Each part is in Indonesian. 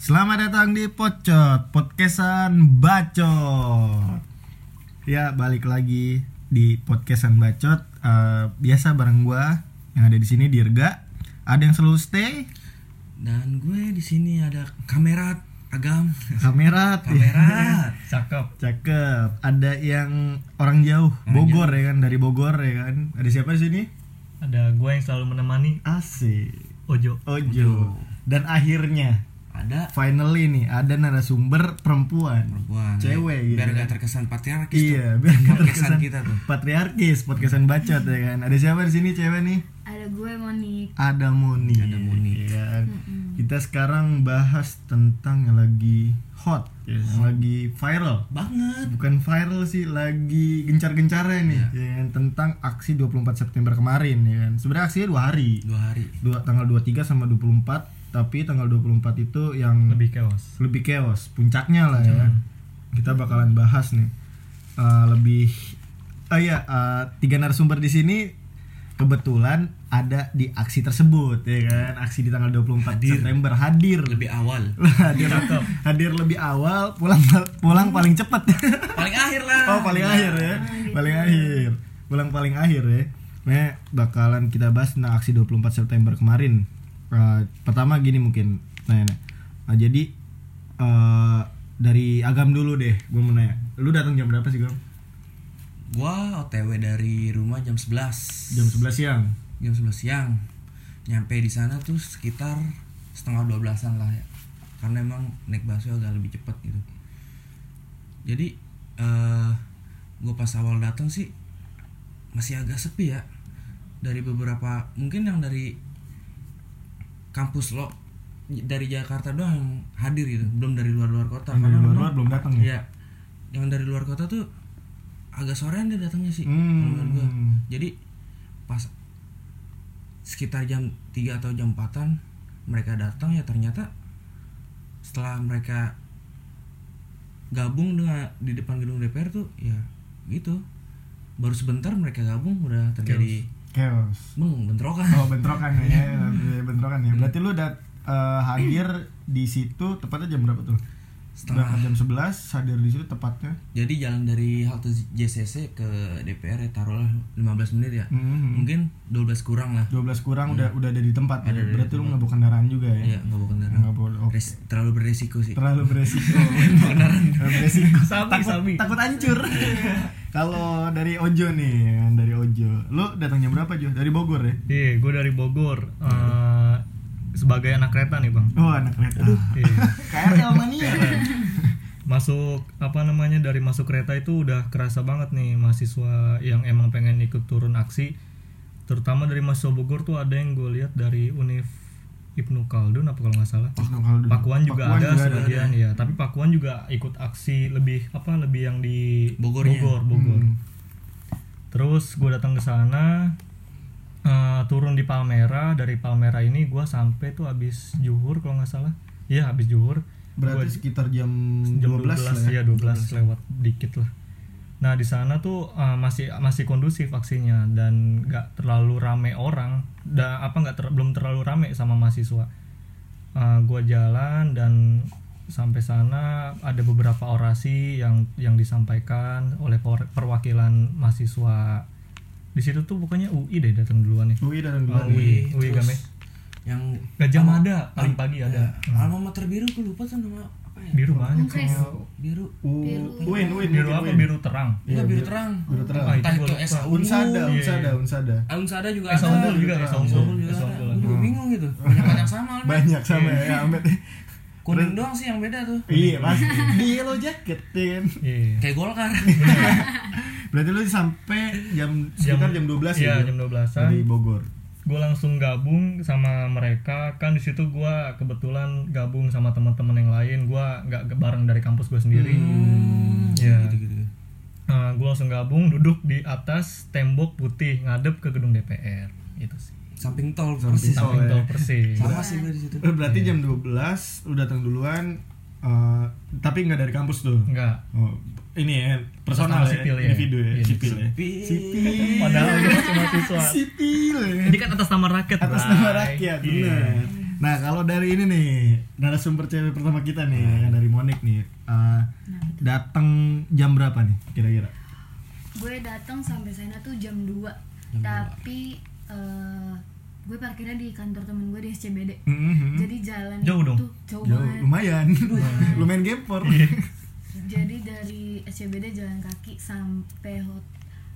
Selamat datang di Pocot, podcastan bacot. Ya, balik lagi di podcastan bacot. Eh, biasa bareng gua yang ada di sini Dirga. Ada yang selalu stay, Dan gue di sini ada kamerat agam. kamera, Kamerat. Cakep. cakep. Ada yang orang jauh, Bogor ya kan, dari Bogor ya kan. Ada siapa di sini? Ada gue yang selalu menemani Asik. Ojo. Ojo. Dan akhirnya, Ada finally nih ada narasumber perempuan. perempuan. Cewek gitu. Biar gak terkesan patriarkis Iya, tuh. biar Podcastan terkesan kita tuh. patriarkis, podcastan bacot ya kan. Ada siapa di sini cewek nih? ada gue Monik Ada Moni. Ada Moni. Ya kan? Kita sekarang bahas tentang yang lagi hot, ya, yang lagi viral. Banget. Bukan viral sih, lagi gencar-gencarnya nih, ya kan? tentang aksi 24 September kemarin ya kan. Sebenarnya aksinya dua hari. Dua hari. Dua, tanggal 23 sama 24, tapi tanggal 24 itu yang Lebih chaos. lebih chaos puncaknya lah ya kita bakalan bahas nih Eh, lebih oh iya eh, tiga narasumber di sini kebetulan ada di aksi tersebut ya kan? Aksi di tanggal 24 September hadir. Lebih awal. hadir hadir lebih awal pulang pulang paling cepat. Paling akhir lah. oh paling akhir ya? Paling akhir. Pulang paling akhir ya. Nah bakalan kita bahas tentang aksi 24 September kemarin. Eh, pertama gini mungkin nah, nah. Nah, jadi eh, dari agam dulu deh gue mau nanya. Lu datang jam berapa sih gam Gua OTW dari rumah jam 11 jam 11 siang Jam 11 siang. Nyampe di sana tuh sekitar setengah 12-an lah ya. Karena emang naik busway agak lebih cepet gitu. Jadi eh gue pas awal datang sih masih agak sepi ya dari beberapa mungkin yang dari kampus lo dari Jakarta doang yang hadir gitu belum dari luar-luar kota Yang dari luar-luar memang- belum datang ya? Iya. yang dari luar kota tuh agak sorean dia datangnya sih Hmm. menurut gua. jadi pas sekitar jam 3 atau jam 4an mereka datang ya ternyata setelah mereka gabung dengan di depan gedung DPR tuh ya gitu. Baru sebentar mereka gabung udah terjadi chaos. Beng bentrokan. Oh bentrokan ya bentrokan ya. Berarti lu dat eh, hadir di situ tepatnya jam berapa tuh Setengah. Berangkat jam 11 hadir di situ tepatnya jadi jalan dari halte JCC ke DPR ya taruhlah 15 menit ya Mhm. mungkin 12 kurang lah 12 kurang udah udah ada di tempat ya. Ada di Berarti lu nggak bawa kendaraan juga ya? Iya, nggak bawa kendaraan. Nggak bawa. Oke. Res- terlalu beresiko sih. Terlalu beresiko. Terlalu beresiko. Sabi, takut, sabi. takut hancur. Kalau dari Ojo nih, dari Ojo. Lu datangnya berapa Jo? Dari Bogor ya? Iya, gue dari Bogor. Eh, sebagai anak kereta nih bang. Oh, anak kereta. Iya. KRL mania. Masuk apa namanya dari masuk kereta itu udah kerasa banget nih mahasiswa yang emang pengen ikut turun aksi. Terutama dari mahasiswa Bogor tuh ada yang gue lihat dari Univ Ibnu Khaldun apa kalau nggak salah. Pakuan juga Pakuan ada juga sebagian ya, tapi Pakuan juga ikut aksi lebih apa lebih yang di Bogornya. Bogor, Bogor. Hmm. Terus gue datang ke sana eh, turun di Palmera, dari Palmera ini gue sampai tuh habis juhur kalau nggak salah. Iya, habis juhur. Berarti sekitar jam, Jam 12, 12, lah ya. ya 12 lewat dikit lah. Nah, di sana tuh eh, masih masih kondusif aksinya dan nggak terlalu rame orang. Da, apa nggak ter- belum terlalu rame sama mahasiswa. Eh, gua jalan dan sampai sana ada beberapa orasi yang yang disampaikan oleh per- perwakilan mahasiswa di situ tuh pokoknya UI deh datang duluan nih UI datang Oh, duluan. UI, UI terus Game. Yang Gajah Mada paling pagi ada ya, alma mater biru gue lupa tuh nama apa ya? biru banyak Biru. U- Uin, Uin, biru apa biru terang Iya, biru terang. Biru terang. Ah, Entah itu Esa lupa. Unsada, Iya, Unsada, iya. Unsada. Alumsada juga Esa ada. Unggul juga, Esa. Unggul juga ada. Unggul Gue juga bingung gitu. Banyak yang sama. Banyak sama ya, Ahmed. Kuning doang sih yang beda tuh. Iya, pasti. Di yellow jacket kan. Iya. Kayak Golkar. Berarti lu sampai jam sekitar jam 12 iya, ya? jam 12-an. Dari Bogor. gue langsung gabung sama mereka kan di situ gue kebetulan gabung sama teman-teman yang lain gue nggak ke- bareng dari kampus gue sendiri ya Gitu-gitu. gue langsung gabung duduk di atas tembok putih ngadep ke gedung DPR itu sih Samping tol Samping persis. tol. samping ya. tol persis Sama sih gue di situ. Eh, Berarti jam 12 lu datang duluan eh, tapi nggak dari kampus tuh. enggak Oh, ini ya personal ya, sipil ya. individu ya, Iya, sipil ya. sipil. Padahal gue masih mahasiswa sipil ya. ini kan atas nama rakyat atas nama rakyat Iya. benar nah kalau dari ini nih narasumber cewek pertama kita nih Hmm. yang dari Monik nih uh, datang jam berapa nih kira-kira gue datang sampai sana tuh jam 2 tapi eh, gue parkirnya di kantor temen gue di SCBD Mhm. jadi jalan Jauh dong? itu jauh, jauh banget. lumayan. Lumayan gempor. Iya. jadi dari SCBD jalan kaki sampai hot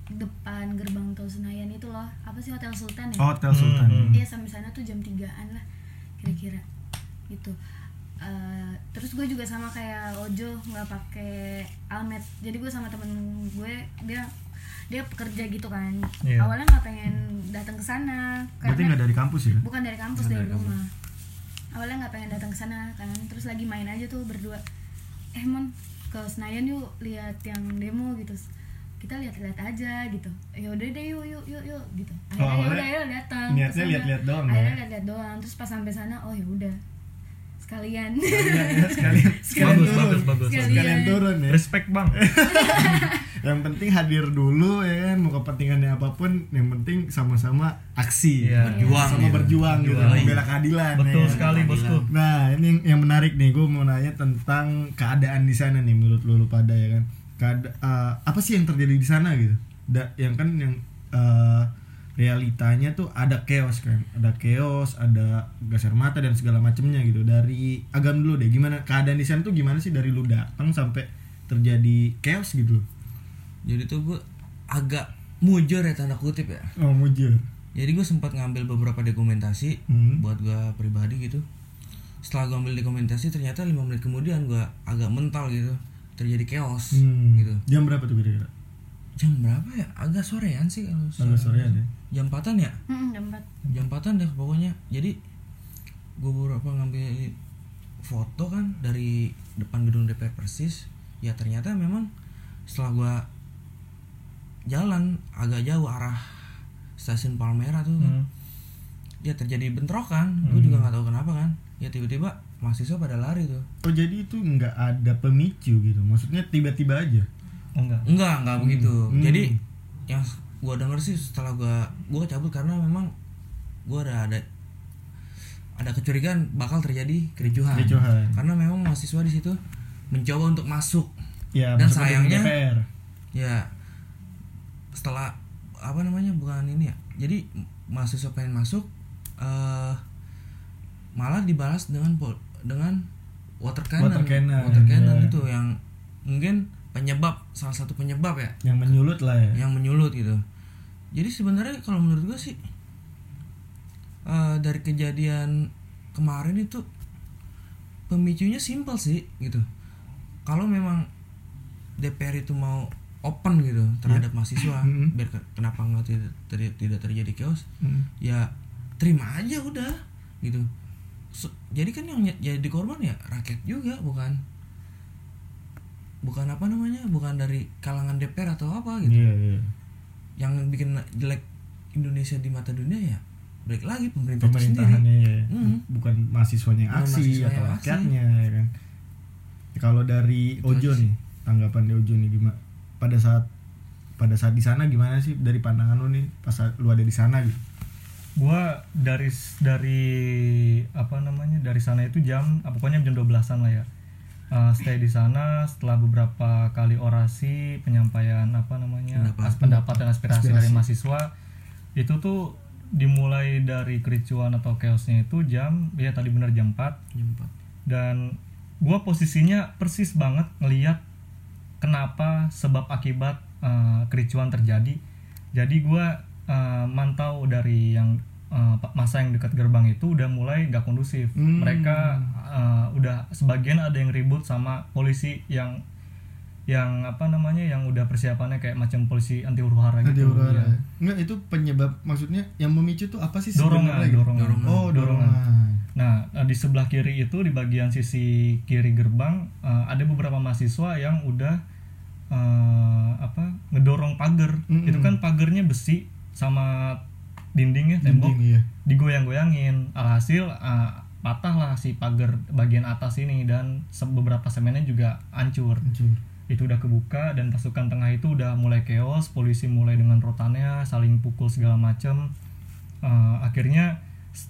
depan gerbang tol Senayan itu loh. Apa sih hotel Sultan ya? Oh, hotel Sultan. Hmm. Iya sampai sana tuh jam 3an lah kira-kira. Gitu. Eh, terus gue juga sama kayak Ojo nggak pakai almet. Jadi gue sama temen gue dia dia pekerja gitu kan. Iya. awalnya nggak pengen datang ke sana berarti nggak dari kampus ya? Bukan dari kampus dari rumah. awalnya nggak pengen datang ke sana kan. Terus lagi main aja tuh berdua. Eh mon ke Senayan yuk lihat yang demo gitu. Kita lihat-lihat aja gitu. Ya udah deh yuk yuk yuk yuk gitu. Akhirnya ya awalnya udah yuk datang. niatnya lihat-lihat doang akhirnya ya? lihat-lihat doang. Terus pas sampai sana oh ya udah. Sekalian. Iya, iya, sekalian. Sekalian bagus turun. bagus bagus Sekalian. sekalian turun ya? Respect bang yang penting hadir dulu ya kan mau kepentingannya apa pun yang penting sama-sama aksi Iya. Berjuang sama gitu. berjuang gitu membela keadilan betul ya kan? sekali bosku Nah ini yang, yang menarik nih, gue mau nanya tentang keadaan di sana nih menurut lu, lu pada ya kan. Keada, eh, apa sih yang terjadi di sana gitu? Da, yang kan yang eh, realitanya tuh ada chaos kan, ada chaos, ada gas air mata dan segala macemnya gitu. Dari agam dulu deh, gimana keadaan di sana tuh gimana sih dari lu datang sampai terjadi chaos gitu? Jadi tuh gue agak mujur ya tanda kutip ya Oh mujur. jadi gue sempat ngambil beberapa dokumentasi Hmm. buat gue pribadi gitu setelah gue ambil dokumentasi ternyata lima menit kemudian gue agak mental gitu terjadi chaos Hmm. gitu Jam berapa tuh kira-kira? jam berapa ya agak sorean sih kalau Agak sorean ya. jam 4 ya Hmm, jam 4 jam 4 deh pokoknya jadi gue beberapa ngambil foto kan dari depan gedung DPR persis ya ternyata memang setelah gue jalan agak jauh arah stasiun Palmera tuh kan, Hmm. ya terjadi bentrokan gue juga nggak tahu kenapa kan ya tiba-tiba mahasiswa pada lari tuh Oh jadi itu nggak ada pemicu gitu? Maksudnya tiba-tiba aja? oh enggak enggak enggak begitu Hmm. jadi yang gue denger sih setelah gue gue cabut karena memang gue ada ada ada kecurigaan bakal terjadi kericuhan Kericuhan. karena memang mahasiswa di situ mencoba untuk masuk Ya, Dan sayangnya- DPR. ya setelah apa namanya bukan ini ya. Jadi mahasiswa pengen masuk eh malah dibalas dengan dengan water cannon. Water cannon, Water cannon ya. itu yang mungkin penyebab salah satu penyebab ya. Yang menyulut lah ya. yang menyulut gitu. Jadi sebenarnya kalau menurut gue sih eh, dari kejadian kemarin itu pemicunya simpel sih gitu. Kalau memang DPR itu mau open gitu terhadap mahasiswa Mhm. biar ke- kenapa nggak tidak, ter- tidak terjadi chaos Hmm. ya terima aja udah gitu So- jadi kan yang jadi korban ya rakyat juga bukan bukan apa namanya bukan dari kalangan DPR atau apa gitu Iya iya. yang bikin jelek Indonesia di mata dunia ya balik lagi pemerintah Pemerintahannya ya. Hmm. bukan mahasiswanya yang aksi mahasiswa atau rakyatnya ya kan. Kalau dari Ojo nih, tanggapan dari Ojo nih gimana? Pada saat pada saat di sana gimana sih dari pandangan lu nih pas lu ada di sana gitu? gua dari dari apa namanya dari sana itu jam ah, pokoknya jam 12-an lah ya Eh, stay di sana setelah beberapa kali orasi penyampaian apa namanya Pendapat. as- pendapat dan aspirasi, Aspirasi. dari mahasiswa itu tuh dimulai dari kericuan atau chaosnya itu jam ya tadi benar jam 4 Jam empat. dan gua posisinya persis banget ngeliat kenapa sebab akibat uh, kericuan terjadi jadi gua uh, mantau dari yang uh, masa yang dekat gerbang itu udah mulai gak kondusif Hmm. mereka uh, udah sebagian ada yang ribut sama polisi yang yang apa namanya yang udah persiapannya kayak macam polisi anti huru hara Nanti gitu Aurora. ya. Enggak itu penyebab maksudnya yang memicu tuh apa sih dorongan sebenarnya gitu? dorongan Oh, dorongan. Nah, eh, di sebelah kiri itu di bagian sisi kiri gerbang eh, ada beberapa mahasiswa yang udah eh, apa ngedorong pagar. Mm-mm. Itu kan pagarnya besi sama dindingnya tembok Dinding, iya. digoyang-goyangin. Alhasil eh, patah lah si pagar bagian atas ini dan beberapa semennya juga hancur. Hancur. itu udah kebuka dan pasukan tengah itu udah mulai chaos polisi mulai dengan rotannya saling pukul segala macem Eh, akhirnya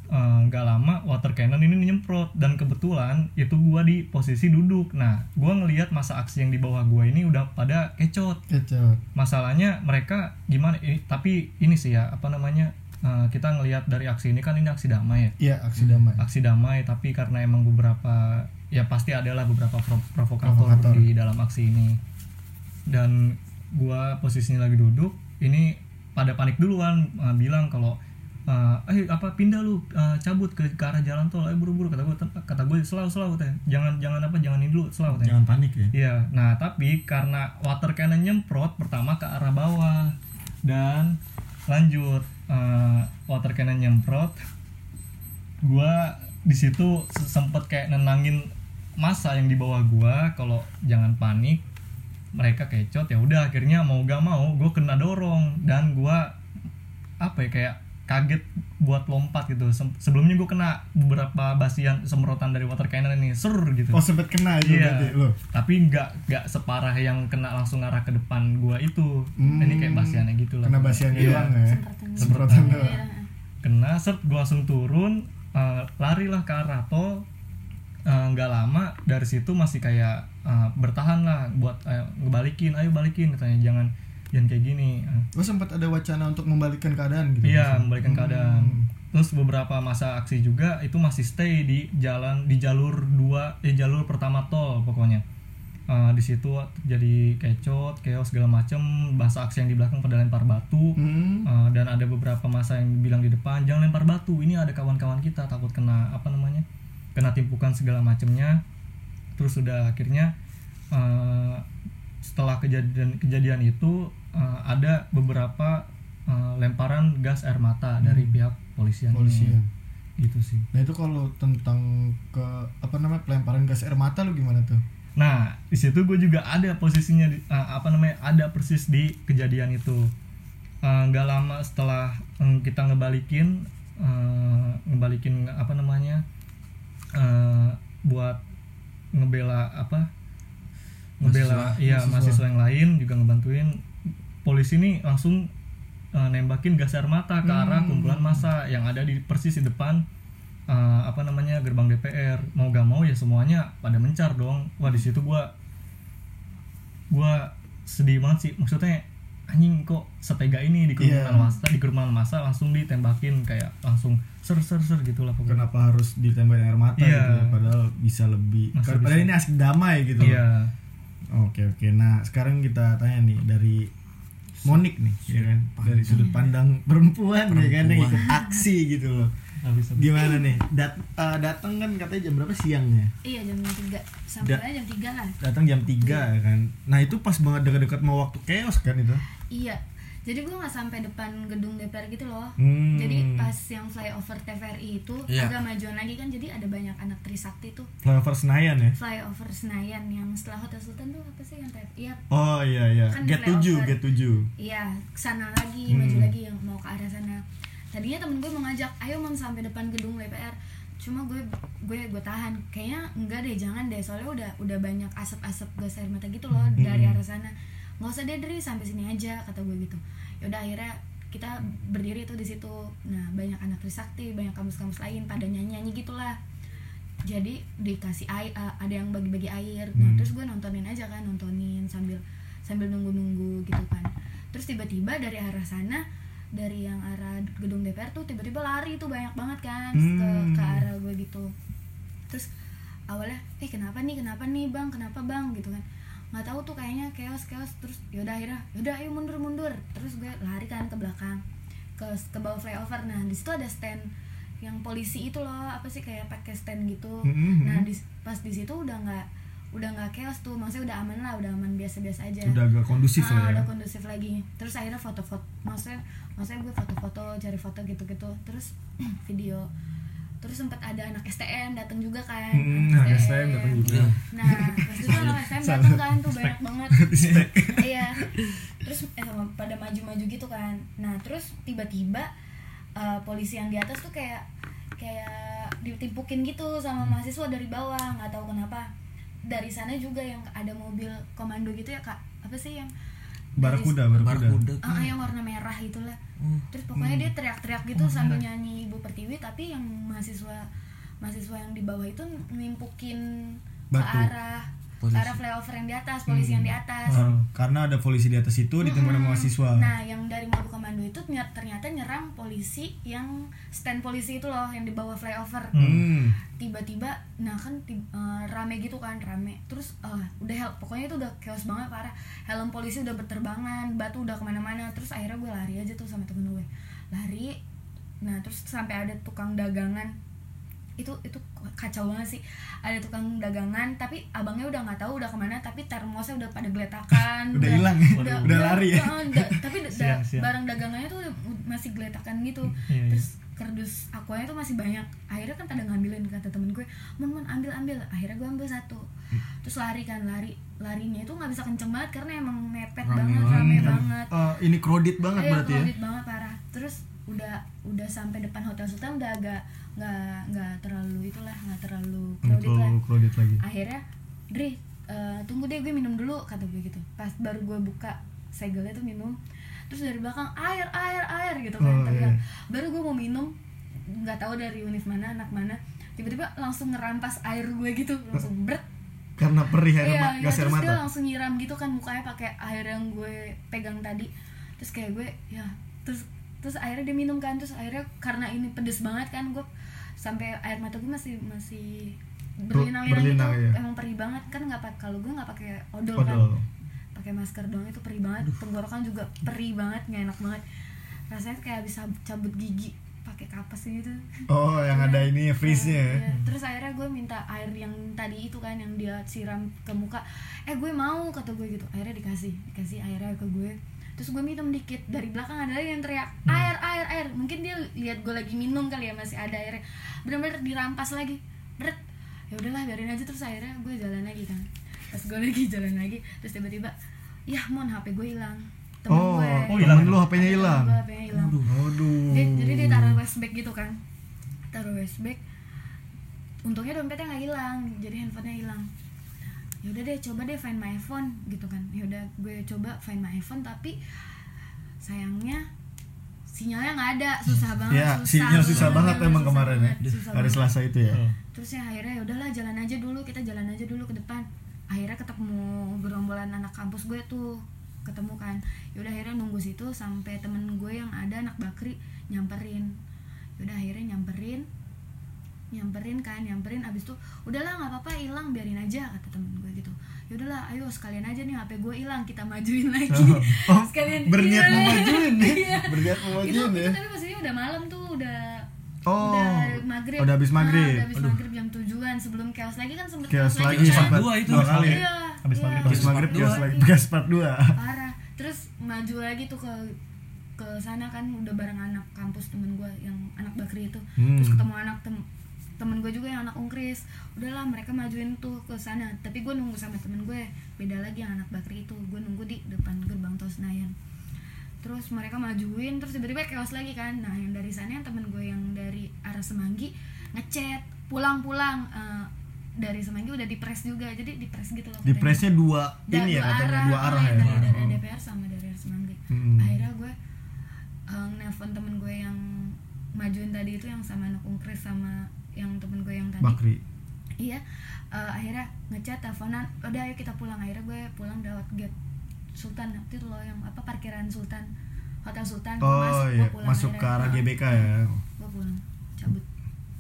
eh, nggak lama water cannon ini nyemprot. Dan kebetulan itu gua di posisi duduk. Nah gua ngelihat masa aksi yang di bawah gua ini udah pada kecot. Kecot. masalahnya mereka gimana? Ini tapi ini sih ya apa namanya? Eh, kita ngelihat dari aksi ini kan ini aksi damai ya? Iya, aksi damai. aksi damai tapi karena emang beberapa ya pasti adalah beberapa pro- provokator, Provokator. di dalam aksi ini. Dan gua posisinya lagi duduk ini pada panik duluan eh, bilang kalau eh eh, apa pindah lu eh, cabut ke, ke arah jalan tol. Ayo buru-buru kata gue kata gue selalu selalu katanya jangan jangan apa jangan ini dulu selalu katanya Jangan panik ya. Iya, nah tapi karena water cannon nyemprot pertama ke arah bawah. Dan lanjut eh, water cannon nyemprot, gua di situ se- sempet kayak nenangin masa yang di bawah gua. Kalau jangan panik mereka kecot ya udah akhirnya mau gak mau gue kena dorong. Dan gua apa ya kayak kaget buat lompat gitu Sem- sebelumnya gue kena beberapa basian semprotan dari water cannon ini ser gitu Oh, sempet kena itu Iya. berarti lo. Tapi nggak nggak separah yang kena langsung arah ke depan gua itu. Ini kayak basiannya gitu lah. Hmm. Kena basiannya hilang ya. Semprotan. Semprotan doang. Kena set gua langsung turun eh, larilah ke arah tol. Eh, nggak lama dari situ masih kayak eh, bertahan lah buat ayo ngebalikin, ayo balikin katanya jangan jangan kayak gini. Oh, sempat ada wacana untuk membalikkan keadaan gitu. Iya, maksudnya? membalikan keadaan. Terus beberapa masa aksi juga itu masih stay di jalan di jalur dua, eh jalur pertama tol pokoknya. Eh, di situ jadi kecot, chaos segala macem. Masa aksi yang di belakang pada lempar batu. Hmm. Eh, dan ada beberapa masa yang bilang di depan jangan lempar batu. Ini ada kawan-kawan kita takut kena apa namanya, kena timpukan segala macemnya. Terus sudah akhirnya eh, setelah kejadian kejadian itu eh, ada beberapa eh, lemparan gas air mata dari pihak polisian, ini. Polisian. gitu sih. Nah, itu kalau tentang ke apa namanya pelemparan gas air mata lu gimana tuh? Nah, di situ gue juga ada posisinya di- eh, apa namanya ada persis di kejadian itu. Nggak lama setelah eh, kita ngebalikin eh, ngebalikin apa namanya eh, buat ngebela apa ngebela Mahasiswa. iya Mahasiswa. mahasiswa yang lain juga ngebantuin polisi ini langsung eh, nembakin gas air mata ke arah kumpulan massa yang ada di persis di depan eh, apa namanya gerbang DPR mau gak mau ya semuanya pada mencar dong wah di situ gua gua sedih banget sih maksudnya anjing kok setega ini di kerumunan Iya. massa di kerumunan massa langsung ditembakin kayak langsung ser ser ser gitu lah pokoknya Kenapa harus ditembakin air mata Iya. gitu ya? Padahal bisa lebih. Masih Padahal bisa. ini aksi damai gitu. iya Oke oke. Nah sekarang kita tanya nih dari Monik nih, ya kan? Dari sudut pandang perempuan, ya kan yang ikut aksi gitu loh. habis habis Gimana nih? Dat eh, datang kan katanya jam berapa siangnya? Iya jam 3 sampai Da- jam 3 lah. Datang jam 3 ya kan. Nah, itu pas banget dekat-dekat mau waktu chaos kan itu. Iya. Jadi gue nggak sampai depan gedung DPR gitu loh. Hmm. Jadi pas yang flyover TVRI itu Iya. agak majuan lagi kan jadi ada banyak anak Trisakti tuh Flyover Senayan ya. flyover Senayan yang setelah Hotel Sultan tuh apa sih yang TVRI? Iya, Oh iya iya. Kan Get 7, flyover. get 7. iya ke sana lagi Hmm. maju lagi yang mau ke arah sana. Tadinya temen gue mau ngajak, ayo mon sampai depan gedung DPR. Cuma gue gue gue tahan. Kayaknya enggak deh, jangan deh. Soalnya udah udah banyak asap-asap gas air mata gitu loh dari arah sana. Nggak usah deh Dri, sampai sini aja kata gue gitu. Yaudah akhirnya kita berdiri tuh di situ. Nah banyak anak Trisakti, banyak kampus-kampus lain pada nyanyi-nyanyi gitulah. Jadi dikasih air, eh, ada yang bagi-bagi air. Nah terus gue nontonin aja kan, nontonin sambil sambil nunggu-nunggu gitu kan. Terus tiba-tiba dari arah sana dari yang arah gedung DPR tuh tiba-tiba lari tuh banyak banget kan ke Hmm. ke arah gue gitu terus awalnya eh kenapa nih kenapa nih bang kenapa bang gitu kan nggak tahu tuh kayaknya chaos chaos. Terus yaudah akhirnya yaudah ayo mundur mundur. Terus gue lari kan ke belakang ke ke bawah flyover. Nah di situ ada stand yang polisi itu loh. Apa sih kayak pakai stand gitu. Mhm. nah di, pas di situ udah nggak udah nggak chaos tuh. Maksudnya udah aman lah udah aman biasa-biasa aja. Udah agak kondusif ah, lah ya. udah kondusif lagi. Terus akhirnya foto-foto maksudnya maksudnya gue foto-foto cari foto gitu-gitu. Terus video terus sempat ada anak STM datang juga kan. Hmm, anak STM datang juga. nah pas itu anak STM datang kan tuh banyak banget. Iya. Terus eh, pada maju-maju gitu kan. Nah terus tiba-tiba eh, polisi yang di atas tuh kayak kayak ditimpukin gitu sama mahasiswa dari bawah nggak tahu kenapa. Dari sana juga yang ada mobil komando gitu ya kak. Apa sih yang Barakuda, barakuda. Barkuda tuh Ah, yang warna merah itulah Oh. terus pokoknya dia teriak-teriak gitu sambil nyanyi Ibu Pertiwi tapi yang mahasiswa mahasiswa yang di bawah itu nimpukin ke arah Polisi. arah flyover yang di atas polisi yang di atas Oh, karena ada polisi di atas itu ditemukan sama mahasiswa Nah, yang dari mobil komando itu ternyata, nyerang polisi yang stand polisi itu loh yang di bawah flyover. hmm. Tiba-tiba, nah kan tib- eh, rame gitu kan, rame. Terus eh, udah hel- pokoknya itu udah chaos banget parah. Helm polisi udah berterbangan, batu udah ke mana-mana. Terus akhirnya gue lari aja tuh sama temen gue, lari. Nah, terus sampai ada tukang dagangan itu itu kacau banget sih. Ada tukang dagangan tapi abangnya udah nggak tahu udah ke mana tapi termosnya udah pada geletakan. Udah hilang ya? udah, Udah lari ya? eh, da- tapi da- Siang, siang. barang dagangannya tuh udah masih geletakan gitu. Iya, iya. terus kardus aquanya tuh masih banyak. Akhirnya kan pada ngambilin kata temen gue mon mon ambil ambil. Akhirnya gue ambil satu. Terus lari kan lari larinya itu nggak bisa kenceng banget karena emang mepet Rame banget rame banget. Eh, ini kredit banget Iya, berarti ya? crowded banget parah. Terus udah udah sampai depan hotel Sultan udah agak nggak nggak terlalu itulah nggak terlalu crowded lah. lagi. Akhirnya Dri eh, tunggu deh gue minum dulu kata gue gitu. Pas baru gue buka segelnya tuh minum terus dari belakang air air air gitu kan. Oh, iya. baru gue mau minum nggak tahu dari univ mana anak mana tiba-tiba langsung ngerampas air gue gitu langsung bret. Karena perih air iya, ma- iya, gas air terus dia langsung nyiram gitu kan mukanya pakai air yang gue pegang tadi. Terus kayak gue ya terus terus akhirnya dia minum kan terus akhirnya karena ini pedes banget kan gue sampai air mata gue masih masih berlinang-linang gitu. berlinang, iya. emang perih banget. Kan nggak pak kalau gue nggak pakai odol, kan. Odol. pakai masker doang itu perih banget. Tenggorokan juga perih banget nggak enak banget. Rasanya kayak bisa cabut gigi pakai kapas gitu. Oh yang ada ini freeze nya ya? Iya, terus akhirnya gue minta air yang tadi itu kan yang dia siram ke muka. Eh gue mau kata gue gitu. Akhirnya dikasih dikasih airnya ke gue terus gue minum dikit dari belakang ada lagi yang teriak air air air. Mungkin dia lihat gue lagi minum kali ya masih ada airnya. Benar-benar dirampas lagi. Beret ya udahlah biarin aja. Terus akhirnya gue jalan lagi kan. Pas gue lagi jalan lagi terus tiba-tiba ya mon hp gue hilang. Temen oh, gue oh, hilang. lu HP-nya hilang? Hilang. Aduh. dia, jadi dia taruh westback gitu kan. Taruh westback untungnya dompetnya nggak hilang jadi handphonenya hilang ya udah deh coba deh find my phone gitu kan. Ya udah gue coba find my phone tapi sayangnya sinyalnya nggak ada. Susah banget ya sinyal susah banget emang kemarin ya susah hari. Selasa itu ya. Oh. terus ya akhirnya ya udahlah jalan aja dulu kita jalan aja dulu ke depan. Akhirnya ketemu gerombolan anak kampus gue tuh ketemu kan. Yaudah akhirnya nunggu situ sampai temen gue yang ada anak bakri nyamperin. Yaudah akhirnya nyamperin nyamperin kan nyamperin abis itu udahlah nggak apa-apa hilang biarin aja kata temen gue gitu yaudahlah ayo sekalian aja nih hp gue hilang kita majuin lagi Oh, sekalian berniat iya. mau majuin ya Iya. berniat mau itu, majuin ya itu tapi posisinya udah malam tuh udah Oh, udah maghrib udah habis Ah, maghrib. udah habis maghrib jam tujuan sebelum chaos lagi kan sempet chaos lagi Chaos sempat dua itu. dua kali iya Habis iya. maghrib. habis maghrib chaos dua. lagi part 2 parah terus maju lagi tuh ke ke sana kan udah bareng anak kampus temen gue yang anak bakri itu Hmm. terus ketemu anak tem temen gue juga yang anak ungkris udahlah mereka majuin tuh ke sana. Tapi gue nunggu sama temen gue. Beda lagi yang anak bakri itu. Gue nunggu di depan gerbang tol Senayan. Terus mereka majuin terus tiba-tiba chaos lagi kan. Nah yang dari sana yang temen gue yang dari arah Semanggi ngechat pulang-pulang. Eh, dari Semanggi udah dipres juga. Jadi dipres gitu loh di katanya. presnya dua ini ya katanya dua arah ah, ya. Dari, dari DPR sama dari arah Semanggi. Hmm. akhirnya gue uh, nelfon temen gue yang majuin tadi itu yang sama anak ungkris sama yang temen gue yang tadi Bakri iya uh, akhirnya ngechat teleponan udah ayo kita pulang akhirnya gue pulang lewat gate Sultan itu loh yang apa parkiran Sultan Hotel Sultan oh masuk, iya gue pulang masuk ke arah. GBK ya gue pulang cabut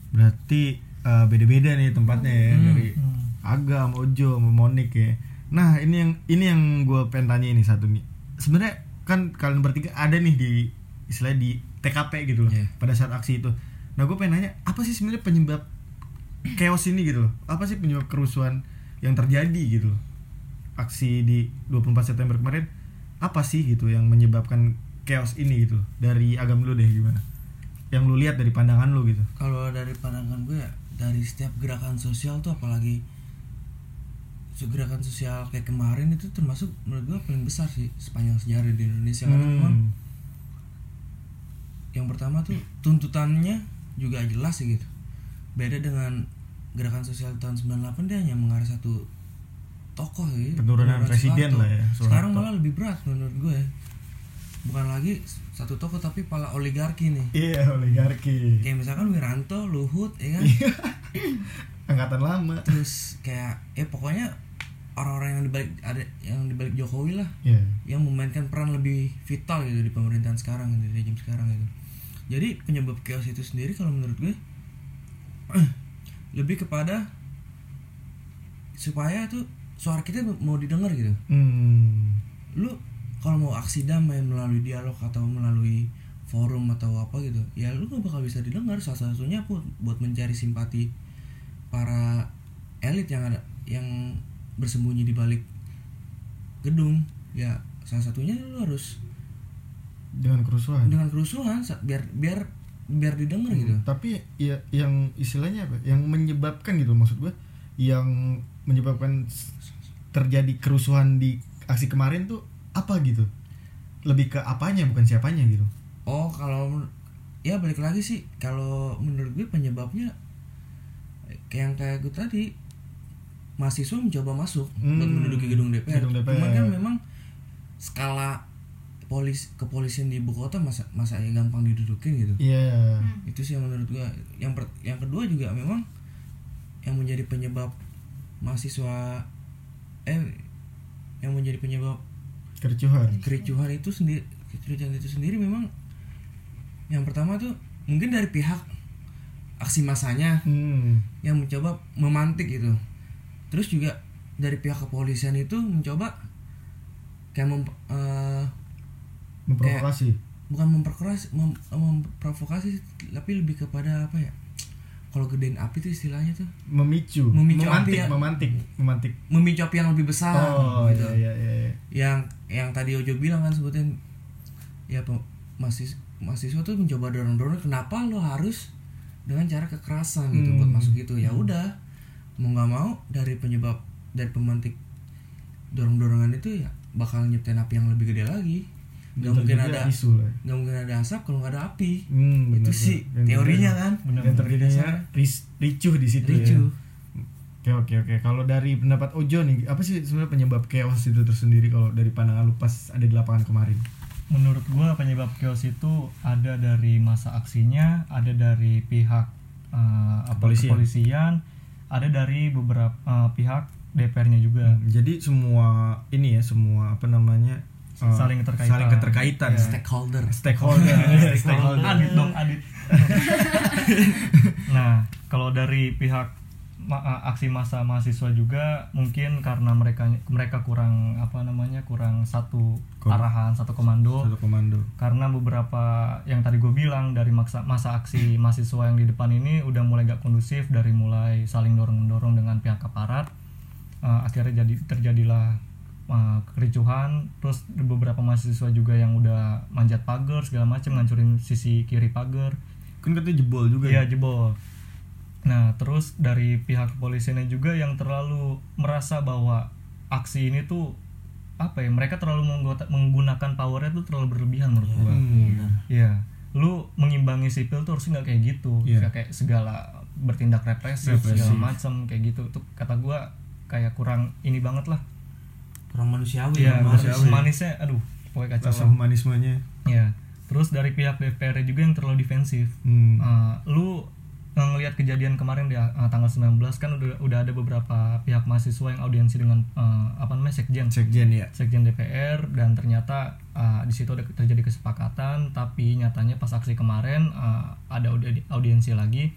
berarti eh, beda-beda nih tempatnya ya Hmm. dari Hmm. Agam, Ojo, Monik ya. Nah ini yang ini yang gue pengen tanya ini satu nih. Sebenarnya kan kalian bertiga ada nih di istilahnya di TKP gitu loh Iya. pada saat aksi itu. Nah gue pengen nanya apa sih sebenarnya penyebab chaos ini gitu loh? Apa sih penyebab kerusuhan yang terjadi gitu loh? Aksi di 24 September kemarin apa sih gitu yang menyebabkan chaos ini gitu loh? Dari agam lu deh gimana? Yang lu lihat dari pandangan lu gitu. kalau dari pandangan gue ya dari setiap gerakan sosial tuh apalagi gerakan sosial kayak kemarin itu termasuk menurut gue paling besar sih sepanjang sejarah di Indonesia karena memang Hmm. yang pertama tuh tuntutannya juga jelas sih gitu beda dengan gerakan sosial tahun 98 dia hanya mengarah satu tokoh ya Penurunan presiden Soeharto. lah ya, Soeharto. sekarang malah lebih berat menurut gue bukan lagi satu tokoh tapi pala oligarki nih Iya, oligarki. kayak misalkan Wiranto Luhut ya kan Iya. Angkatan lama. terus kayak ya pokoknya orang-orang yang dibalik ada yang dibalik Jokowi lah Iya. yang memainkan peran lebih vital gitu di pemerintahan sekarang di rejim sekarang gitu jadi penyebab chaos itu sendiri kalau menurut gue lebih kepada supaya tuh suara kita mau didengar gitu. Hmm. lu kalau mau aksi damai melalui dialog atau melalui forum atau apa gitu ya lu gak bakal bisa didengar. Salah satunya pun buat mencari simpati para elit yang ada yang bersembunyi di balik gedung. Ya salah satunya lu harus Dengan kerusuhan. dengan kerusuhan biar biar biar didengar gitu Tapi ya yang istilahnya apa? Yang menyebabkan gitu maksud gue yang menyebabkan terjadi kerusuhan di aksi kemarin tuh apa gitu? Lebih ke apanya bukan siapanya gitu. oh kalau ya balik lagi sih kalau menurut gue penyebabnya kayak yang kayak gue tadi mahasiswa mencoba masuk Hmm, menduduki gedung DPR. gedung DPR. Cuman kan memang skala polis kepolisian di ibu kota masa masa ya gampang didudukin gitu. Iya. Itu sih yang menurut gua. Yang per- yang kedua juga memang yang menjadi penyebab mahasiswa eh yang menjadi penyebab Kericuhan. kericuhan itu sendiri kericuhan itu sendiri memang yang pertama tuh mungkin dari pihak aksi masanya Hmm. yang mencoba memantik itu terus juga dari pihak kepolisian itu mencoba kayak mem, eh, Memprovokasi. bukan memperkeras mem, memprovokasi tapi lebih kepada apa ya kalau gedein api itu istilahnya tuh Memicu. Memicu memantik, api ya. memantik, memantik. memicu api yang lebih besar Oh gitu iya iya iya. yang yang tadi Ojo bilang kan sebutin ya pe- mahasiswa mahasiswa tuh mencoba dorong dorong kenapa lo harus dengan cara kekerasan gitu Hmm. buat masuk itu ya udah mau nggak mau dari penyebab dari pemantik dorong dorongan itu ya bakal nyiptain api yang lebih gede lagi nggak mungkin ada isu lah. nggak mungkin ada asap kalau nggak ada api Hmm, itu benar, sih benar. Dan teorinya kan Benar, Dan terjadinya ris- ricuh di situ ricu ya. Oke oke oke. Kalau dari pendapat Ojo nih, apa sih sebenarnya penyebab chaos itu tersendiri kalau dari pandangan lu pas ada di lapangan kemarin? menurut gua penyebab chaos itu ada dari masa aksinya ada dari pihak apa, Kepolisian. kepolisian ada dari beberapa eh, pihak DPR-nya juga Jadi semua ini ya semua apa namanya uh, Saling keterkaitan. saling keterkaitan. Iya. stakeholder Stakeholder, stakeholder. adit dong adit nah kalau dari pihak ma- aksi massa mahasiswa juga mungkin karena mereka mereka kurang apa namanya kurang satu Kom- arahan satu komando Satu komando. karena beberapa yang tadi gue bilang dari masa masa aksi mahasiswa yang di depan ini udah mulai gak kondusif dari mulai saling dorong dorong dengan pihak aparat eh, akhirnya jadi terjadilah eh, kericuhan terus beberapa mahasiswa juga yang udah manjat pagar segala macam ngancurin sisi kiri pagar Kan katanya jebol juga. Iya ya? jebol. Nah terus dari pihak kepolisiannya juga yang terlalu merasa bahwa aksi ini tuh apa ya mereka terlalu menggunakan powernya tuh terlalu berlebihan menurut gua. Hmm. Iya. Lu mengimbangi sipil tuh harusnya nggak kayak gitu. Iya. Kayak, kayak segala bertindak represif, Represif. segala macam kayak gitu. Tuh kata gua kayak kurang ini banget lah. Kurang manusiawi Iya, manusiawi. manis, manisnya aduh pokoknya kacau Rasa humanismenya. Iya. Terus dari pihak DPR juga yang terlalu defensif. Hmm. Uh, lu ngelihat kejadian kemarin di uh, tanggal 19 kan udah udah ada beberapa pihak mahasiswa yang audiensi dengan uh, apa namanya sekjen Sekjen ya. sekjen DPR dan ternyata uh, di situ ada terjadi kesepakatan tapi nyatanya pas aksi kemarin uh, ada audi- audiensi lagi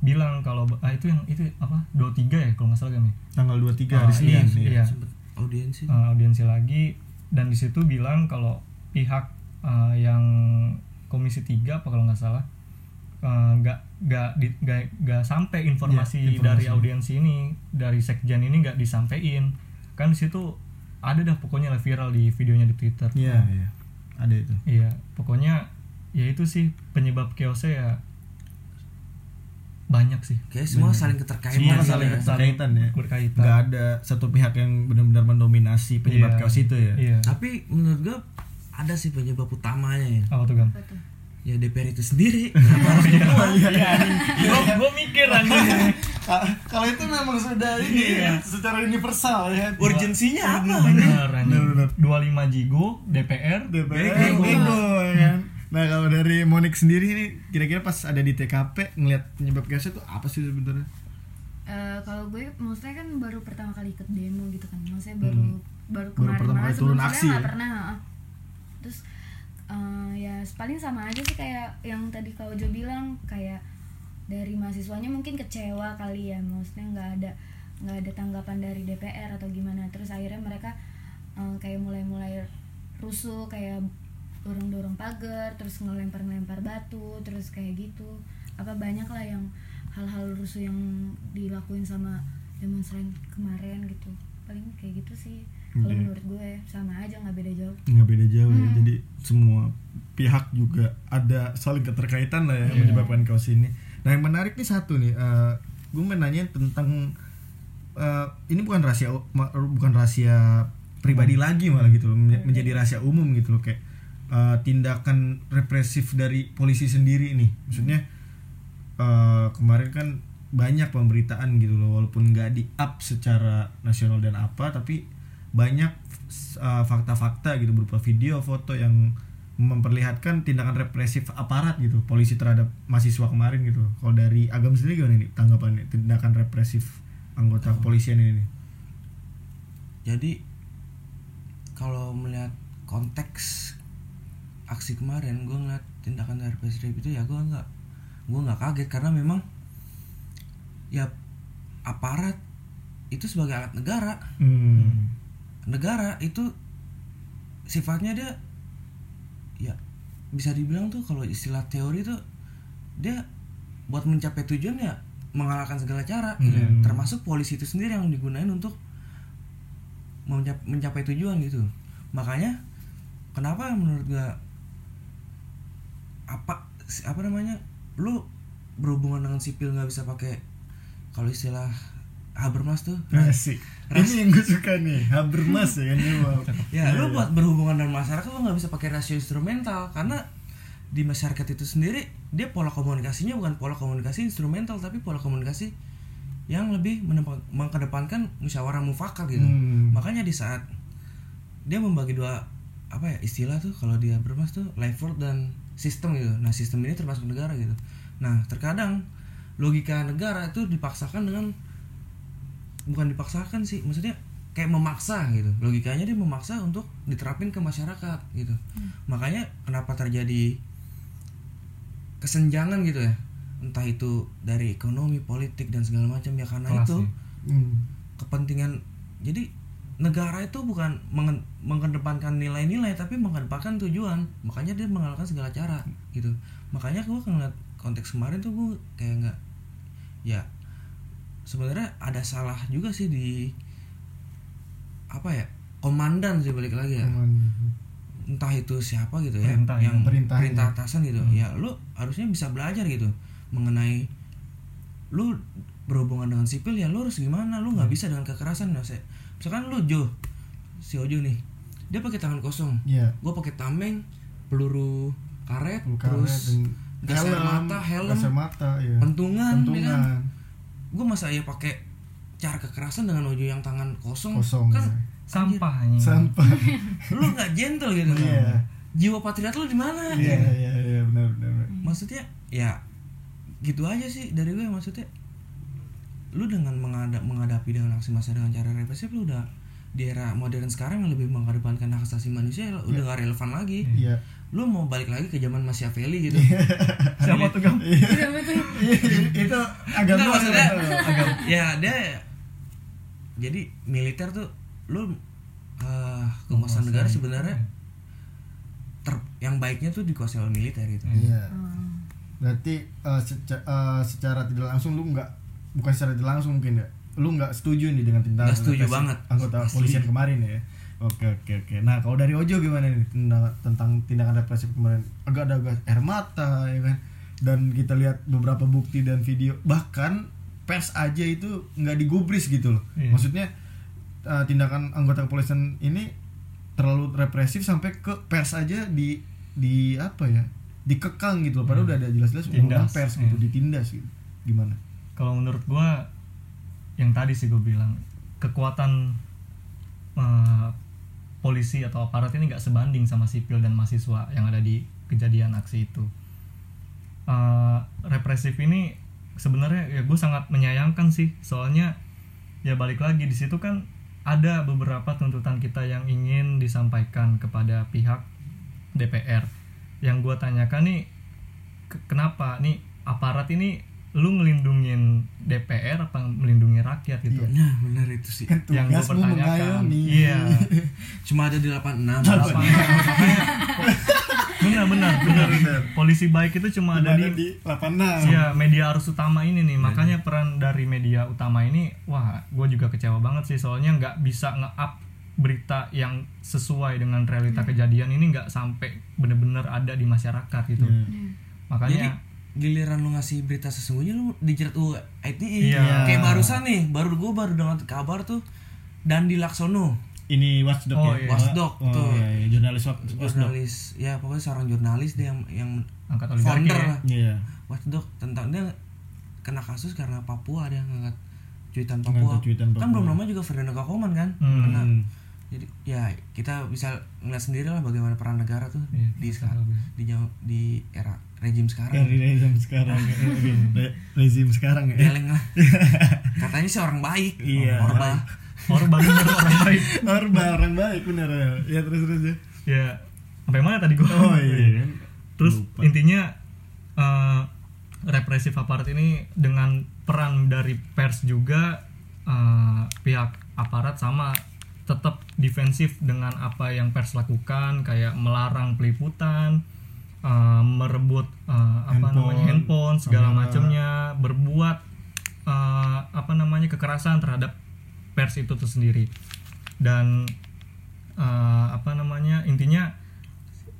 bilang kalau ah, itu yang itu apa 23 ya kalau nggak salah kami Tanggal 23 Ah, hari iya, Senin. iya. sempet audiensi uh, audiensi lagi dan di situ bilang kalau pihak uh, yang komisi 3 apa kalau nggak salah uh, nggak nggak di- nggak nggak sampai informasi, Iya, informasi. dari audiensi ini dari sekjen ini nggak disampaikan kan di situ ada dah pokoknya lah viral di videonya di twitter Iya, iya. Ada itu. iya pokoknya ya itu sih penyebab chaosnya ya banyak sih. Kayak semua saling keterkaitan Semua gitu saling ya. keterkaitan ya. berkaitan Nggak ada satu pihak yang benar-benar mendominasi penyebab Iya. chaos itu ya. iya. Tapi menurut gue ada sih penyebab utamanya ya. Apa tuh ya DPR itu sendiri. Kenapa harus semua? iya. Gue gue mikir anjing. Ka- kalau itu memang sudah ini ya secara universal ya. Urgensinya apa. Bener, bener. 25 jigo DPR DPR ya kan nah kalau dari Monik sendiri nih kira-kira pas ada di TKP ngeliat penyebab gasnya tuh apa sih sebenarnya? Eh, kalau gue maksudnya kan baru pertama kali ikut demo gitu kan. Maksudnya baru baru Hmm. Baru kemarin pertama banget, kali turun aksi ya? pernah terus eh, ya paling sama aja sih kayak yang tadi kau Jo bilang kayak dari mahasiswanya mungkin kecewa kali ya. Maksudnya nggak ada nggak ada tanggapan dari DPR atau gimana. Terus akhirnya mereka eh, kayak mulai-mulai rusuh kayak dorong-dorong pagar terus ngelempar-ngelempar batu terus kayak gitu apa banyak lah yang hal-hal rusuh yang dilakuin sama demonstran kemarin gitu paling kayak gitu sih kalau Oke. menurut gue sama aja nggak beda jauh nggak beda jauh ya Hmm. jadi semua pihak juga ada saling keterkaitan lah ya Iya. menyebabkan kaos ini nah yang menarik nih satu nih eh, gue mau nanya tentang eh, ini bukan rahasia bukan rahasia pribadi lagi malah gitu loh menja- menjadi rahasia umum gitu loh kayak eh, tindakan represif dari polisi sendiri nih. Maksudnya eh, kemarin kan banyak pemberitaan gitu loh walaupun nggak di up secara nasional dan apa tapi banyak uh, fakta-fakta gitu berupa video foto yang memperlihatkan tindakan represif aparat gitu polisi terhadap mahasiswa kemarin gitu. Kalau dari agam sendiri gimana nih tanggapannya tindakan represif anggota kepolisian ini nih? jadi kalau melihat konteks aksi kemarin gue ngeliat tindakan dari presiden itu ya gue nggak gue nggak kaget karena memang ya aparat itu sebagai alat negara hmm. negara itu sifatnya dia ya bisa dibilang tuh kalau istilah teori tuh dia buat mencapai tujuan ya mengalahkan segala cara gitu. Hmm. termasuk polisi itu sendiri yang digunain untuk mencap- mencapai tujuan gitu makanya kenapa menurut gua apa apa namanya lu berhubungan dengan sipil nggak bisa pakai kalau istilah Habermas tuh Asik. Ini yang gue suka nih, Habermas ya kan ya lu buat berhubungan dengan masyarakat lu nggak bisa pakai rasio instrumental karena di masyarakat itu sendiri dia pola komunikasinya bukan pola komunikasi instrumental tapi pola komunikasi yang lebih mengedepankan musyawarah mufakat gitu Hmm. makanya di saat dia membagi dua apa ya istilah tuh kalau dia bermas tuh life work dan sistem gitu. Nah sistem ini termasuk negara gitu. Nah terkadang logika negara itu dipaksakan dengan bukan dipaksakan sih maksudnya kayak memaksa gitu. Logikanya dia memaksa untuk diterapin ke masyarakat gitu. Makanya kenapa terjadi kesenjangan gitu ya? Entah itu dari ekonomi politik dan segala macam ya karena Kelas itu ya. Hmm. kepentingan. Jadi negara itu bukan mengen- mengedepankan nilai-nilai tapi mengedepankan tujuan. Makanya dia mengalahkan segala cara gitu. Makanya gue ngeliat konteks kemarin tuh gue kayak nggak ya sebenarnya ada salah juga sih di apa ya komandan sih balik lagi ya. Entah itu siapa gitu ya Perintah ya, yang perintahnya. perintah atasan gitu. Ya lu harusnya bisa belajar gitu mengenai lu berhubungan dengan sipil ya lu harus gimana? Lu nggak bisa dengan kekerasan ya Se- misalkan lu Jo si Ojo nih dia pakai tangan kosong Iya. gua pakai tameng peluru karet Peluru karet terus gas air helm, mata helm gas air mata ya. pentungan, ya kan? Pentungan. gue masa ya pakai cara kekerasan dengan Ojo yang tangan kosong, Kosong, kan ya. sampah. Sampah. lu nggak gentle gitu Iya. jiwa patriot lu di mana Iya iya iya benar benar. benar. maksudnya ya gitu aja sih dari gue maksudnya lu dengan menghadap menghadapi dengan aksi massa dengan cara represif lu udah di era modern sekarang yang lebih mengedepankan hak asasi manusia ya udah gak relevan lagi. Iya. lu mau balik lagi ke zaman Machiavelli gitu. Siapa tuh Gam? Iya, itu agak luas maksudnya agak ya dia jadi militer tuh lu eh kekuasaan negara sebenarnya ter yang baiknya tuh dikuasai oleh militer gitu. Iya. Oh. Berarti eh, seca- eh, secara tidak langsung lu nggak bukan secara langsung mungkin ya. Lu nggak setuju nih dengan tindakan Nggak setuju banget. anggota Asli. polisian kemarin ya. Oke oke oke. Nah kalau dari Ojo gimana nih tentang, tentang tindakan represif kemarin? Agak ada gas air mata ya kan. Dan kita lihat beberapa bukti dan video bahkan pers aja itu nggak digubris gitu loh. Iya. Maksudnya eh, tindakan anggota kepolisian ini terlalu represif sampai ke pers aja di di apa ya dikekang gitu loh padahal udah ada jelas-jelas undang pers gitu iya. ditindas gitu gimana kalau menurut gua yang tadi sih gue bilang kekuatan eh, polisi atau aparat ini nggak sebanding sama sipil dan mahasiswa yang ada di kejadian aksi itu. Eh, represif ini sebenarnya ya gue sangat menyayangkan sih. Soalnya ya balik lagi di situ kan ada beberapa tuntutan kita yang ingin disampaikan kepada pihak DPR yang gue tanyakan nih ke- kenapa? Nih aparat ini lu ngelindungin DPR apa melindungi rakyat gitu? Nah, benar itu sih. kan yang gue pertanyakan. iya. Cuma ada di 86. benar benar benar polisi baik itu cuma Cuma ada ada di di 86 ya media arus utama ini nih. Makanya peran dari media utama ini wah gue juga kecewa banget sih. Soalnya nggak bisa nge-up berita yang sesuai dengan realita kejadian ini nggak sampai bener-bener ada di masyarakat gitu. Iya. Jadi makanya giliran lu ngasih berita sesungguhnya lu dijerat UU ITE. Iya. Kayak barusan nih, baru gue baru dengar kabar tuh Dandi Laksono, ini watchdog Oh, ya iya. Watchdog, oh, tuh. iya, iya. jurnalis watch- watchdog jurnalis, ya pokoknya seorang jurnalis dia yang yang angkat founder ya. lah. iya Watchdog tentang dia kena kasus karena Papua dia ngangkat cuitan Papua. cuitan Kan Papua. belum lama juga Ferdinand Kakoman kan Hmm. kena. Jadi ya kita bisa ngeliat sendiri lah bagaimana peran negara tuh Iya, di sekarang di jam- di era rejim Dari sekarang. rezim sekarang ya. Re- rezim sekarang ya Geleng lah. Katanya sih orang baik. Iya. Orba. Orba bener orang baik Orba orang baik bener ya ya terus terus ya ya sampai mana tadi gue oh iya Terus Lupa. intinya eh, represif aparat ini dengan peran dari pers juga eh, pihak aparat sama tetap defensif dengan apa yang pers lakukan kayak melarang peliputan eh, merebut apa Handphone, namanya handphone segala kamera. macamnya berbuat eh, apa namanya kekerasan terhadap pers itu tuh sendiri dan eh, apa namanya intinya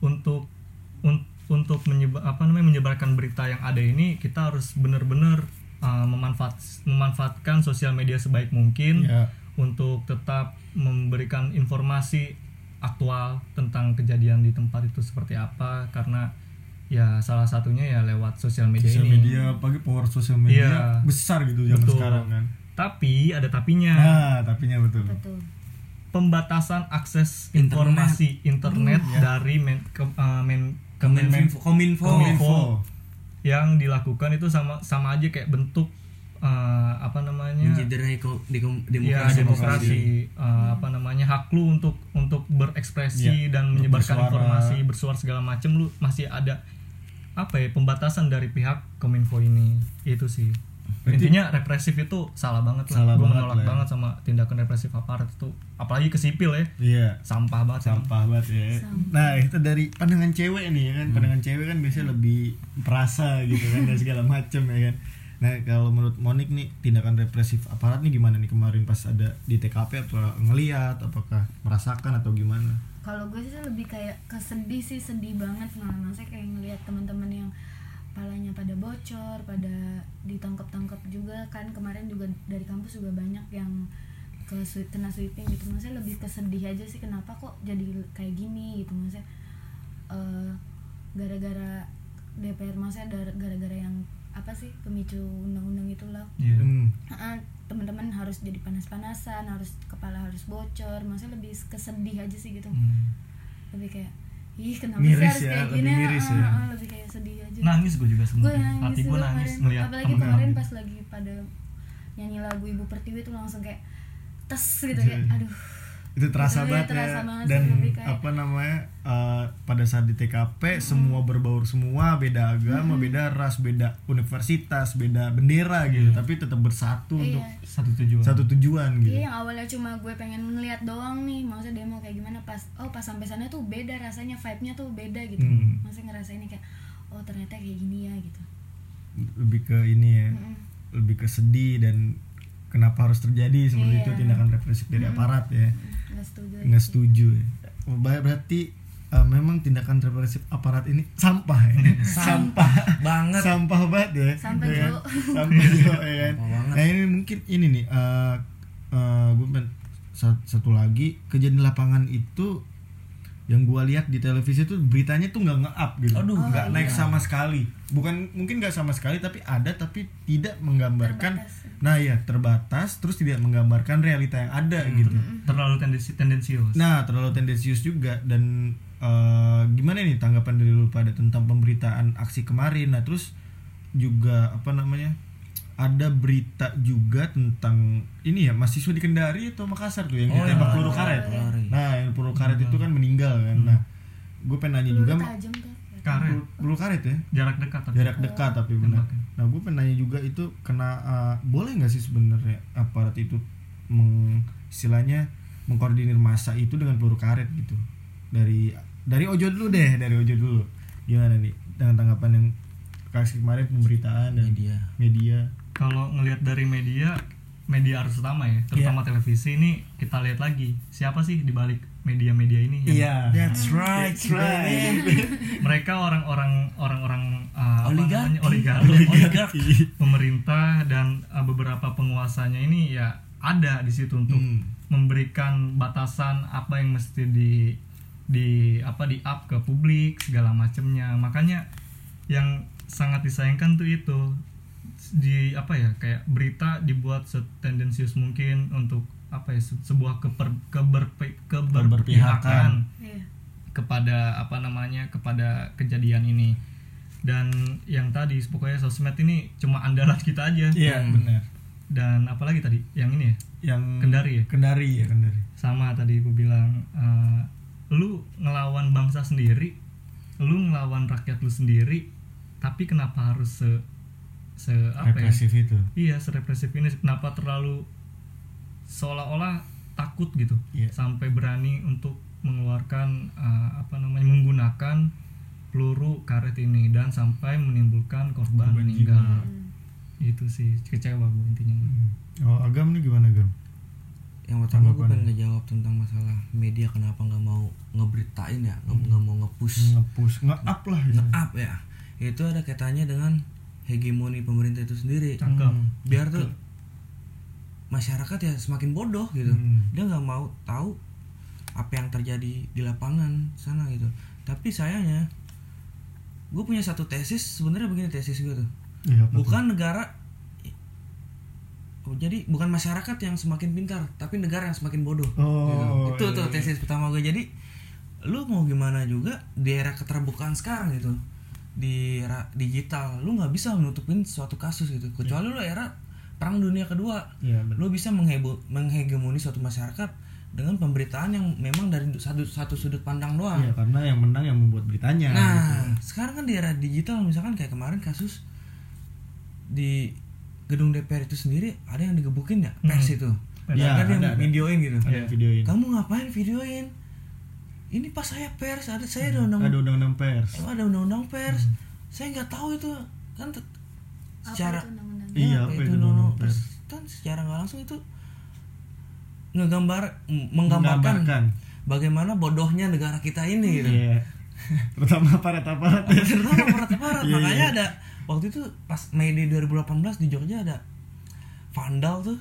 untuk un- untuk menyebar apa namanya menyebarkan berita yang ada ini kita harus benar-benar uh, memanfaat memanfaatkan sosial media sebaik mungkin ya untuk tetap memberikan informasi aktual tentang kejadian di tempat itu seperti apa karena ya salah satunya ya lewat sosial media sosial ini media pagi power sosial media Iya. besar gitu zaman Betul. sekarang kan tapi ada tapinya nah tapinya betul betul pembatasan akses Internet. informasi internet ya. dari men, ke, uh, men- Kominfo. Kominfo. Kominfo. yang dilakukan itu sama sama aja kayak bentuk uh, apa namanya? Mencederai di kom- ya demokrasi. demokrasi. uh, apa namanya? Hak lu untuk untuk berekspresi Ya, dan menyebarkan bersuara. informasi bersuara segala macam lu masih ada apa ya pembatasan dari pihak kominfo ini. Itu sih. Berarti- intinya represif itu salah banget lah. Salah gue banget menolak lah ya. banget sama tindakan represif aparat itu. Apalagi ke sipil ya. Iya. Sampah banget sampah banget ya. Nah itu dari pandangan cewek nih ya kan. Pandangan cewek kan biasanya lebih perasa gitu kan dan segala macem ya kan nah kalau menurut Monik nih tindakan represif aparat nih gimana nih kemarin pas ada di TKP apa ngeliat? Apakah merasakan? Atau gimana? Kalau gue sih lebih kayak kesedih sih sedih banget. Malah maksudnya kayak ngelihat teman-teman yang palanya pada bocor pada ditangkap-tangkap juga. Kan kemarin juga dari kampus juga banyak yang ke kena sweeping gitu. Maksudnya lebih kesedih aja sih kenapa kok jadi kayak gini gitu. Maksudnya eh, gara-gara DPR maksudnya gara-gara yang apa sih pemicu undang-undang itulah Iya. Hmm. Ah, teman-teman harus jadi panas-panasan harus kepala harus bocor maksudnya lebih kesedih aja sih gitu Hmm. lebih kayak ih kenapa Miris sih harus ya, kayak lebih gini miris Ah, ya. ah, lebih kayak sedih aja nangis gue juga gue sebenarnya nangis hati gue juga nangis kemarin. ngeliat apalagi temen-temen kemarin gitu. pas lagi pada nyanyi lagu ibu pertiwi tuh langsung kayak tes gitu Iya. kayak aduh itu terasa Itu banget terasa ya. banget dan apa namanya eh, pada saat di TKP semua berbaur semua beda agama beda ras beda universitas beda bendera gitu. Tapi tetap bersatu Iya. untuk satu tujuan. satu tujuan gitu. Iya yang awalnya cuma gue pengen ngeliat doang nih Maksudnya demo kayak gimana pas Oh pas sampai sana tuh beda rasanya Vibe-nya tuh beda gitu. Hmm. Maksudnya ngerasainnya kayak Oh ternyata kayak gini ya gitu. Lebih ke ini ya Mm-mm. lebih ke sedih dan kenapa harus terjadi seperti Iya. itu tindakan represif dari aparat ya Nggak setuju nggak setuju ya. Oh, ber- berarti eh, memang tindakan represif aparat ini sampah ya? Sampah Banget. sampah banget ya? Sampah, ya kan? Sampah Jo, ya kan? Sampah banget. nah ini mungkin ini nih eh eh, gue satu lagi. Kejadian di lapangan itu yang gua lihat di televisi tuh beritanya tuh nggak nge-up gitu Aduh, nggak iya. naik sama sekali bukan mungkin nggak sama sekali tapi ada tapi tidak menggambarkan Terbatas. nah ya terbatas terus tidak menggambarkan realita yang ada Hmm. gitu terlalu tendensi tendensius Nah, terlalu tendensius juga dan eh, gimana nih tanggapan dari lu pada tentang pemberitaan aksi kemarin? Nah, terus juga apa namanya? Ada berita juga tentang ini ya mahasiswa di Kendari atau Makassar tuh yang Oh, ditembak yang peluru karet. peluru. Nah, yang peluru karet itu kan meninggal kan. Nah, gue pengen nanya juga Peluru tajam tuh karet peluru, karet ya jarak dekat tapi jarak dekat tapi benar. Tembakan. Nah, gue pengen nanya juga itu kena eh, boleh nggak sih sebenarnya aparat itu meng, istilahnya mengkoordinir masa itu dengan peluru karet gitu. Dari dari Ojo dulu deh, dari Ojo dulu. Gimana nih dengan tanggapan yang kasih kemarin pemberitaan dan Media. media. kalau ngelihat dari media media arus utama ya terutama Iya. televisi ini kita lihat lagi siapa sih di balik media-media ini yang Iya. That's right. That's right. mereka orang-orang orang-orang uh, Oligarki. oligarki, Oligarki. pemerintah dan uh, beberapa penguasanya ini ya ada di situ untuk Hmm. memberikan batasan apa yang mesti di di apa di up ke publik segala macamnya makanya yang sangat disayangkan tuh itu. Di apa ya kayak berita dibuat setendensius mungkin untuk apa ya se- sebuah keper, keberpi- keberpihakan iya. kepada apa namanya kepada kejadian ini. Dan yang tadi pokoknya sosmed ini cuma andalan kita aja. Iya, benar. dan apalagi tadi? Yang ini ya? Yang Kendari ya? Kendari ya, Kendari. sama tadi gue bilang eh, lu ngelawan bangsa sendiri lu ngelawan rakyat lu sendiri tapi kenapa harus se se apa ya Represif itu. iya serepresif ini kenapa terlalu seolah-olah takut gitu Iya. sampai berani untuk mengeluarkan uh, apa namanya menggunakan peluru karet ini dan sampai menimbulkan korban, Korban meninggal jiwa. itu sih kecewa gue intinya Oh, Agam nih gimana, Agam? Yang pertama gue pengen ngejawab tentang masalah media kenapa nggak mau ngeberitain ya, nggak nggak mau nge-push, Nge-push, nge-up lah gitu. nge-up ya. Itu ada kaitannya dengan hegemoni pemerintah itu sendiri. cakep Biar tuh masyarakat ya semakin bodoh gitu. Hmm. Dia nggak mau tahu apa yang terjadi di lapangan sana gitu. Tapi sayangnya gue punya satu tesis sebenarnya begini tesis gue tuh. Iya, tuh? bukan negara Oh, jadi bukan masyarakat yang semakin pintar tapi negara yang semakin bodoh Oh, gitu. itu iya, tuh iya. tesis pertama gue jadi lu mau gimana juga di era keterbukaan sekarang gitu di era digital lu nggak bisa menutupin suatu kasus gitu kecuali lu era perang dunia kedua Iya, benar. lu bisa menghebo, menghegemoni suatu masyarakat dengan pemberitaan yang memang dari satu satu sudut pandang doang Iya, karena yang menang yang membuat beritanya. gitu. Nah, sekarang kan di era digital misalkan kayak kemarin kasus di gedung DPR itu sendiri ada yang digebukin ya pers itu. Ya, ada yang ada, ada. videoin gitu. Ada videoin. Kamu ngapain videoin? Ini pas saya pers, ada saya ada undang Ada undang-undang pers. Ada undang-undang pers. Saya nggak tahu itu kan te- apa secara itu undang-undang Iya, Ya, apa itu itu undang-undang pers. Kan secara nggak langsung itu ngegambar menggambarkan Menggambarkan. bagaimana bodohnya negara kita ini gitu. Iya. Terutama aparat-aparat ya. terutama aparat-aparat Iya, makanya iya. ada waktu itu pas Mei di 2018 di Jogja ada vandal tuh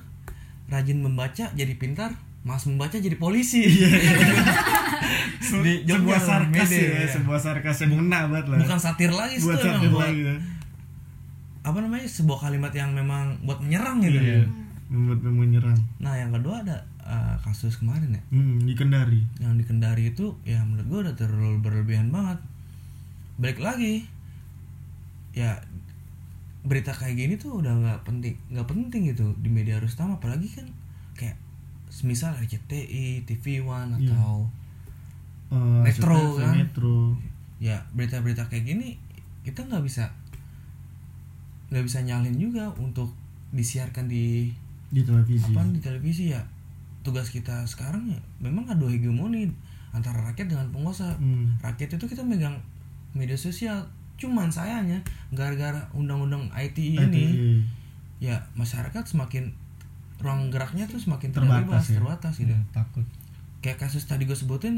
rajin membaca jadi pintar mas membaca jadi polisi di sebuah sarkas ya, ya. sebuah sarkas yang mengena banget lah. bukan satir lagi buat itu satir buat lagi ya. apa namanya sebuah kalimat yang memang buat menyerang gitu Iya. Membuat menyerang. nah yang kedua ada uh, kasus kemarin ya Hmm, di Kendari. yang di Kendari itu ya menurut gue udah terlalu berlebihan banget balik lagi ya berita kayak gini tuh udah nggak penting nggak penting gitu di media harus utama apalagi kan kayak semisal RCTI, TV One Iya. atau Eh, Metro, kan? Metro. ya berita-berita kayak gini kita nggak bisa nggak bisa nyalin juga untuk disiarkan di di televisi. apa di televisi ya tugas kita sekarang ya memang ada hegemoni antara rakyat dengan penguasa Hmm. rakyat itu kita megang media sosial cuman sayangnya gara-gara undang-undang ITE ini ITE. ya masyarakat semakin ruang geraknya tuh semakin Terbatas terbatas ya. terbatas gitu takut kayak kasus tadi gue sebutin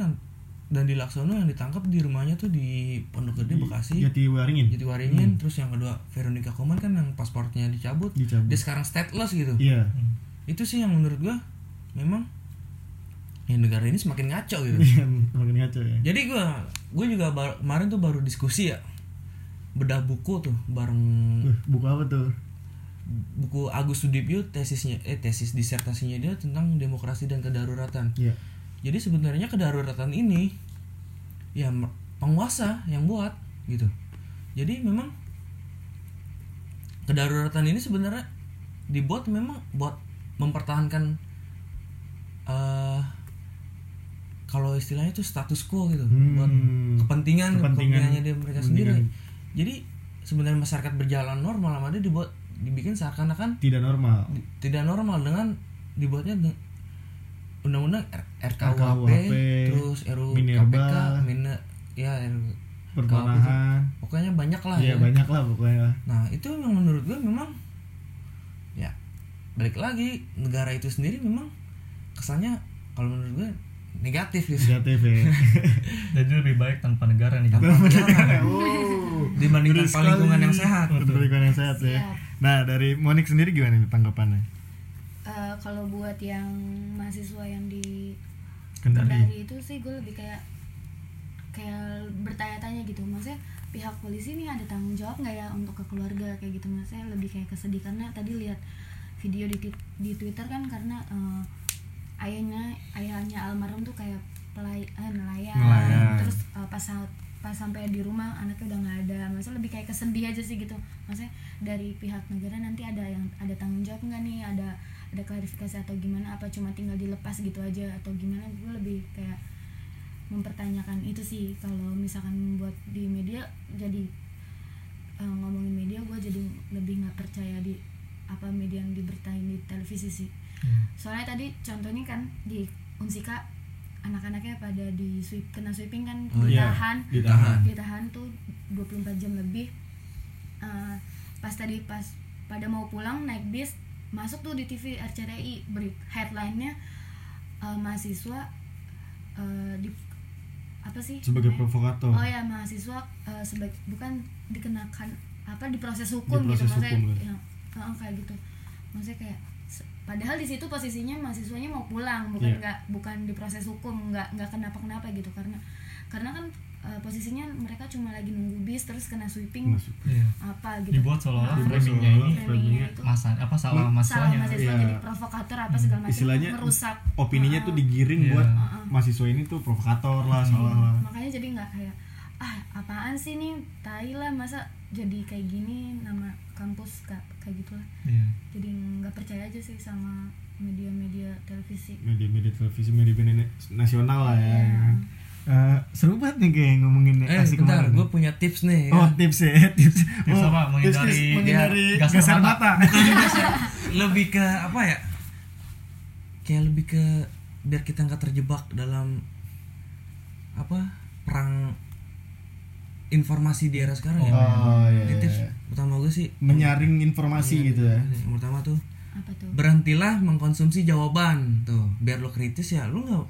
dan di Laksono yang ditangkap di rumahnya tuh di Pondok Gede Bekasi Jati Waringin. Jati Waringin terus yang kedua Veronica Koman kan yang pasportnya dicabut, Dicabut. dia sekarang stateless gitu Iya. itu sih yang menurut gua memang ya negara ini semakin ngaco gitu Iya, makin ngaco ya. jadi gue gue juga bar- kemarin tuh baru diskusi ya bedah buku tuh bareng buku apa tuh? buku Agus Sudipyo tesisnya eh tesis disertasinya dia tentang demokrasi dan kedaruratan Iya. Jadi sebenarnya kedaruratan ini ya penguasa yang buat gitu jadi memang kedaruratan ini sebenarnya dibuat memang buat mempertahankan eh kalau istilahnya itu status quo gitu Hmm. buat kepentingan Kepentingan- kepentingannya dia mereka sendiri jadi sebenarnya masyarakat berjalan normal sama dia dibuat dibikin seakan-akan Tidak normal. tidak normal dengan dibuatnya undang-undang RKUHP, RKUHP, terus RUU Minerba, KPK, Mine, ya RUU Pertanahan. pokoknya banyak lah Iya, ya. banyak lah pokoknya. Nah itu yang menurut gue memang ya balik lagi negara itu sendiri memang kesannya kalau menurut gue negatif gitu Negatif ya. jadi lebih baik tanpa negara nih Tanpa negara. wow. dibandingkan lingkungan yang sehat. Betul, lingkungan yang sehat ya. Nah, dari Monik sendiri gimana nih tanggapannya? Eh, kalau buat yang mahasiswa yang di Kendari. Kendari itu sih gue lebih kayak kayak bertanya-tanya gitu. Maksudnya pihak polisi ini ada tanggung jawab nggak ya untuk ke keluarga kayak gitu? Maksudnya lebih kayak kesedih karena tadi lihat video di di twitter kan karena eh, ayahnya ayahnya almarhum tuh kayak pelay eh, nelayan, Nelayan. terus eh, pas saat pas sampai di rumah anaknya udah nggak ada. Maksudnya lebih kayak kesedih aja sih gitu. Maksudnya dari pihak negara nanti ada yang ada tanggung jawab nggak nih? Ada ada klarifikasi atau gimana apa cuma tinggal dilepas gitu aja atau gimana gue lebih kayak mempertanyakan itu sih kalau misalkan buat di media jadi eh, ngomongin media gue jadi lebih nggak percaya di apa media yang diberitain di televisi sih soalnya tadi contohnya kan di Unsika anak-anaknya pada di sweep kena sweeping kan Oh, iya. ditahan Ditahan. ditahan tuh 24 jam lebih Eh, pas tadi pas pada mau pulang naik bis masuk tuh di TV RCTI beri headline-nya eh, mahasiswa eh, di apa sih Sebagai namanya? provokator. oh ya mahasiswa eh, sebagai bukan dikenakan apa di proses hukum Di proses gitu maksudnya hukum, ya. eh, kayak gitu maksudnya kayak padahal di situ posisinya mahasiswanya mau pulang bukan nggak bukan di proses hukum nggak nggak kenapa kenapa gitu karena karena kan eh, posisinya mereka cuma lagi nunggu bis terus kena sweeping Masuk. Iya. apa gitu dibuat seolah-olah Ah, framingnya ini framingnya itu masa apa salah salah masanya mahasiswa Iya. jadi provokator apa segala macam Istilahnya merusak opininya tuh digiring Iya. buat mahasiswa ini tuh provokator lah, salah lah. makanya jadi nggak kayak ah apaan sih nih tai lah masa jadi kayak gini nama kampus kak kayak gitulah Iya. jadi nggak percaya aja sih sama media-media televisi Media-media televisi, media-media nasional lah ya. Iya. Eh, seru banget nih kayak ngomongin Eh asik bentar, kemarin. gue punya tips nih. Oh ya. tips ya tips. Tips oh, apa? Menghindari- tips, tips, menghindari air gas air mata. mata. lebih ke apa ya? Kayak lebih ke biar kita nggak terjebak dalam apa perang informasi di era sekarang ya. Oh iya. Iya. tips pertama gue sih Menyaring informasi gitu ya. yang pertama tuh apa tuh berhentilah mengkonsumsi jawaban tuh biar lo kritis ya lu nggak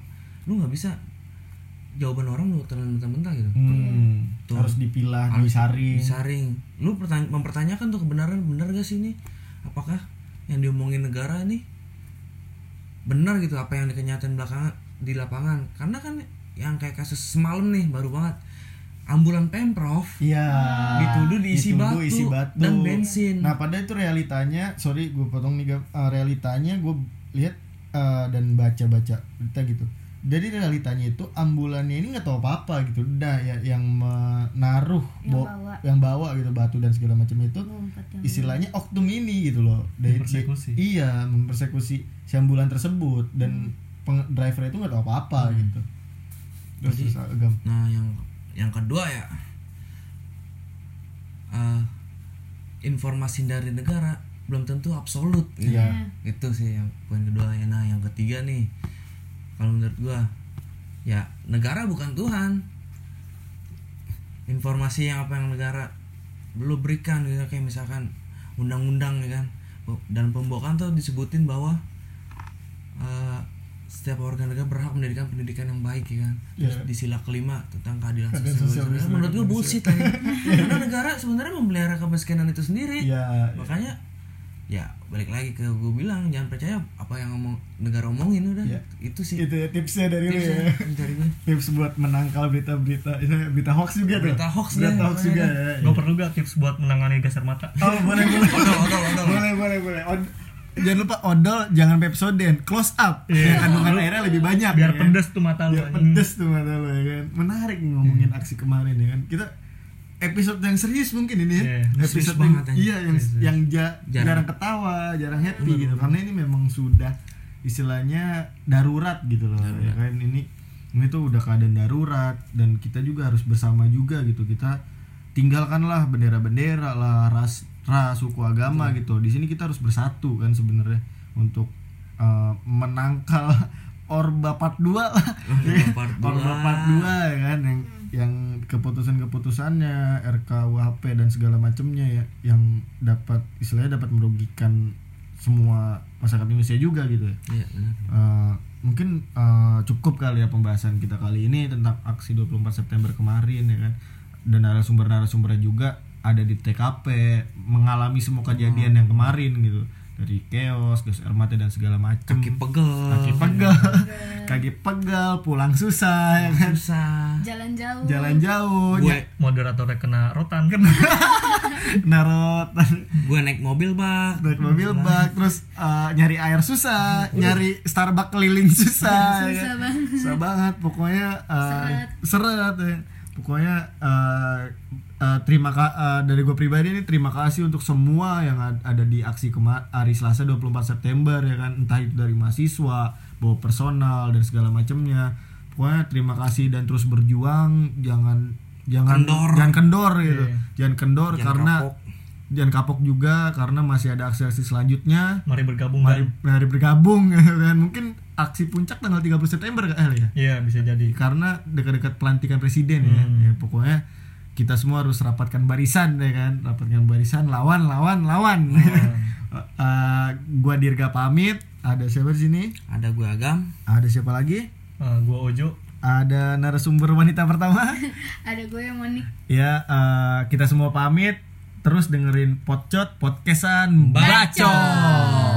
lu nggak bisa jawaban orang lu telan mentah-mentah gitu Hmm, Tuh. harus dipilah, Harus disaring. disaring lu pertanya- mempertanyakan tuh kebenaran benar gak sih ini apakah yang diomongin negara ini benar gitu apa yang dikenyataan belakangan di lapangan karena kan yang kayak kasus semalam nih baru banget ambulan pemprov Iya. Dituduh diisi Dituduh batu isi batu dan bensin. Nah, pada itu realitanya, sorry gue potong nih. Eh, realitanya gue lihat eh, dan baca-baca berita gitu. Jadi realitanya itu ambulannya ini nggak tahu apa-apa gitu. Udah ya yang menaruh Yang bo- bawa. yang bawa gitu batu dan segala macam itu ngumpet yang istilahnya oknum ini gitu loh. Dari Mempersekusi. iya, mempersekusi si ambulan tersebut dan peng- driver itu nggak tahu apa-apa gitu. Terus, Jadi- terus agam. Nah, yang yang kedua ya eh, informasi dari negara belum tentu absolut gitu. Iya. Itu sih yang poin kedua ya. Nah, yang ketiga nih kalau menurut gua ya negara bukan Tuhan. Informasi yang apa yang negara belum berikan gitu kayak misalkan undang-undang ya kan. Dalam pembukaan tuh disebutin bahwa eh, setiap warga negara berhak mendirikan pendidikan yang baik ya kan. Terus Iya. di sila kelima tentang keadilan sosial. sosial, Menurut gue bullshit aja. Karena negara sebenarnya memelihara kemiskinan itu sendiri. Iya. Makanya ya balik lagi ke gue bilang jangan percaya apa yang ngomong negara omongin udah. Iya. itu sih. Itu ya tipsnya dari lu tipsnya ya. dari gue tips buat menangkal berita-berita itu berita hoax juga tuh. Berita hoax berita ya, hoax juga ya gue perlu gak tips buat menangani gas air mata? Oh boleh boleh. Odol odol odol boleh boleh boleh. Od- jangan lupa odol jangan pepsoden close up. Iya. yang kandungan airnya lebih banyak biar ya kan? pedes tuh mata lu biar pedes tuh mata lo ya kan? Menarik ngomongin aksi kemarin ya kan? Kita episode yang serius mungkin ini ya. Iya, episode yang, banget, iya yang Serius. yang ja- jarang. Jarang. ketawa jarang happy gitu. karena ini memang sudah istilahnya darurat gitu loh. Ya kan? Ini ini tuh udah keadaan darurat dan kita juga harus bersama juga gitu. Kita tinggalkanlah bendera-bendera lah ras ras suku agama gitu. Di sini kita harus bersatu kan sebenarnya untuk uh, menangkal Orba Part 2 lah. Orba Part dua. Orba Part 2 ya kan? Yang yang keputusan-keputusannya RKUHP dan segala macamnya ya yang dapat istilahnya dapat merugikan semua masyarakat Indonesia juga gitu ya. iya benar. Eh, mungkin eh, cukup kali ya pembahasan kita kali ini tentang aksi 24 September kemarin ya kan. Dan narasumber-narasumbernya juga ada di TKP mengalami semua kejadian yang kemarin gitu dari chaos, gas air mata dan segala macam kaki pegel. Kaki pegal kaki pegal pulang susah ya kan? Susah. Jalan jauh. Jalan jauh. Gue ya, moderatornya kena rotan. Kan narot gue naik mobil bak. Naik mobil bak. Terus eh, nyari air susah nyari Starbucks keliling susah ya Susah kan? banget. susah banget. Pokoknya eh, seret ya. pokoknya eh, eh, terima ka eh, dari gue pribadi ini terima kasih untuk semua yang ad- ada di aksi kema hari Selasa 24 September ya kan entah itu dari mahasiswa bawa personal dan segala macamnya pokoknya terima kasih dan terus berjuang jangan jangan Kendor. jangan kendor gitu Iya. jangan kendor Jangan karena kapok. jangan kapok juga karena masih ada aksi-aksi selanjutnya mari bergabung mari kan mari bergabung ya kan mungkin aksi puncak tanggal 30 September kan ya iya bisa jadi karena dekat-dekat pelantikan presiden ya. Hmm. ya pokoknya kita semua harus rapatkan barisan ya kan? Rapatkan barisan lawan lawan lawan. Eh, gua Dirga pamit ada siapa di sini? Ada gue agam. Ada siapa lagi? Eh, gua Ojo. Ada narasumber wanita pertama. Ada gue yang Monik. Ya eh, kita semua pamit terus dengerin podcot podcastan bacot. Awimmawa,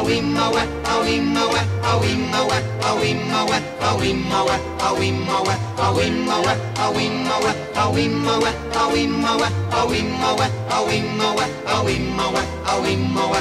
awimawe awimawe awimawe awimawe awimawe awimawe awimawe awimawe awimawe awimawe awimawe awimawe awimawe awimawe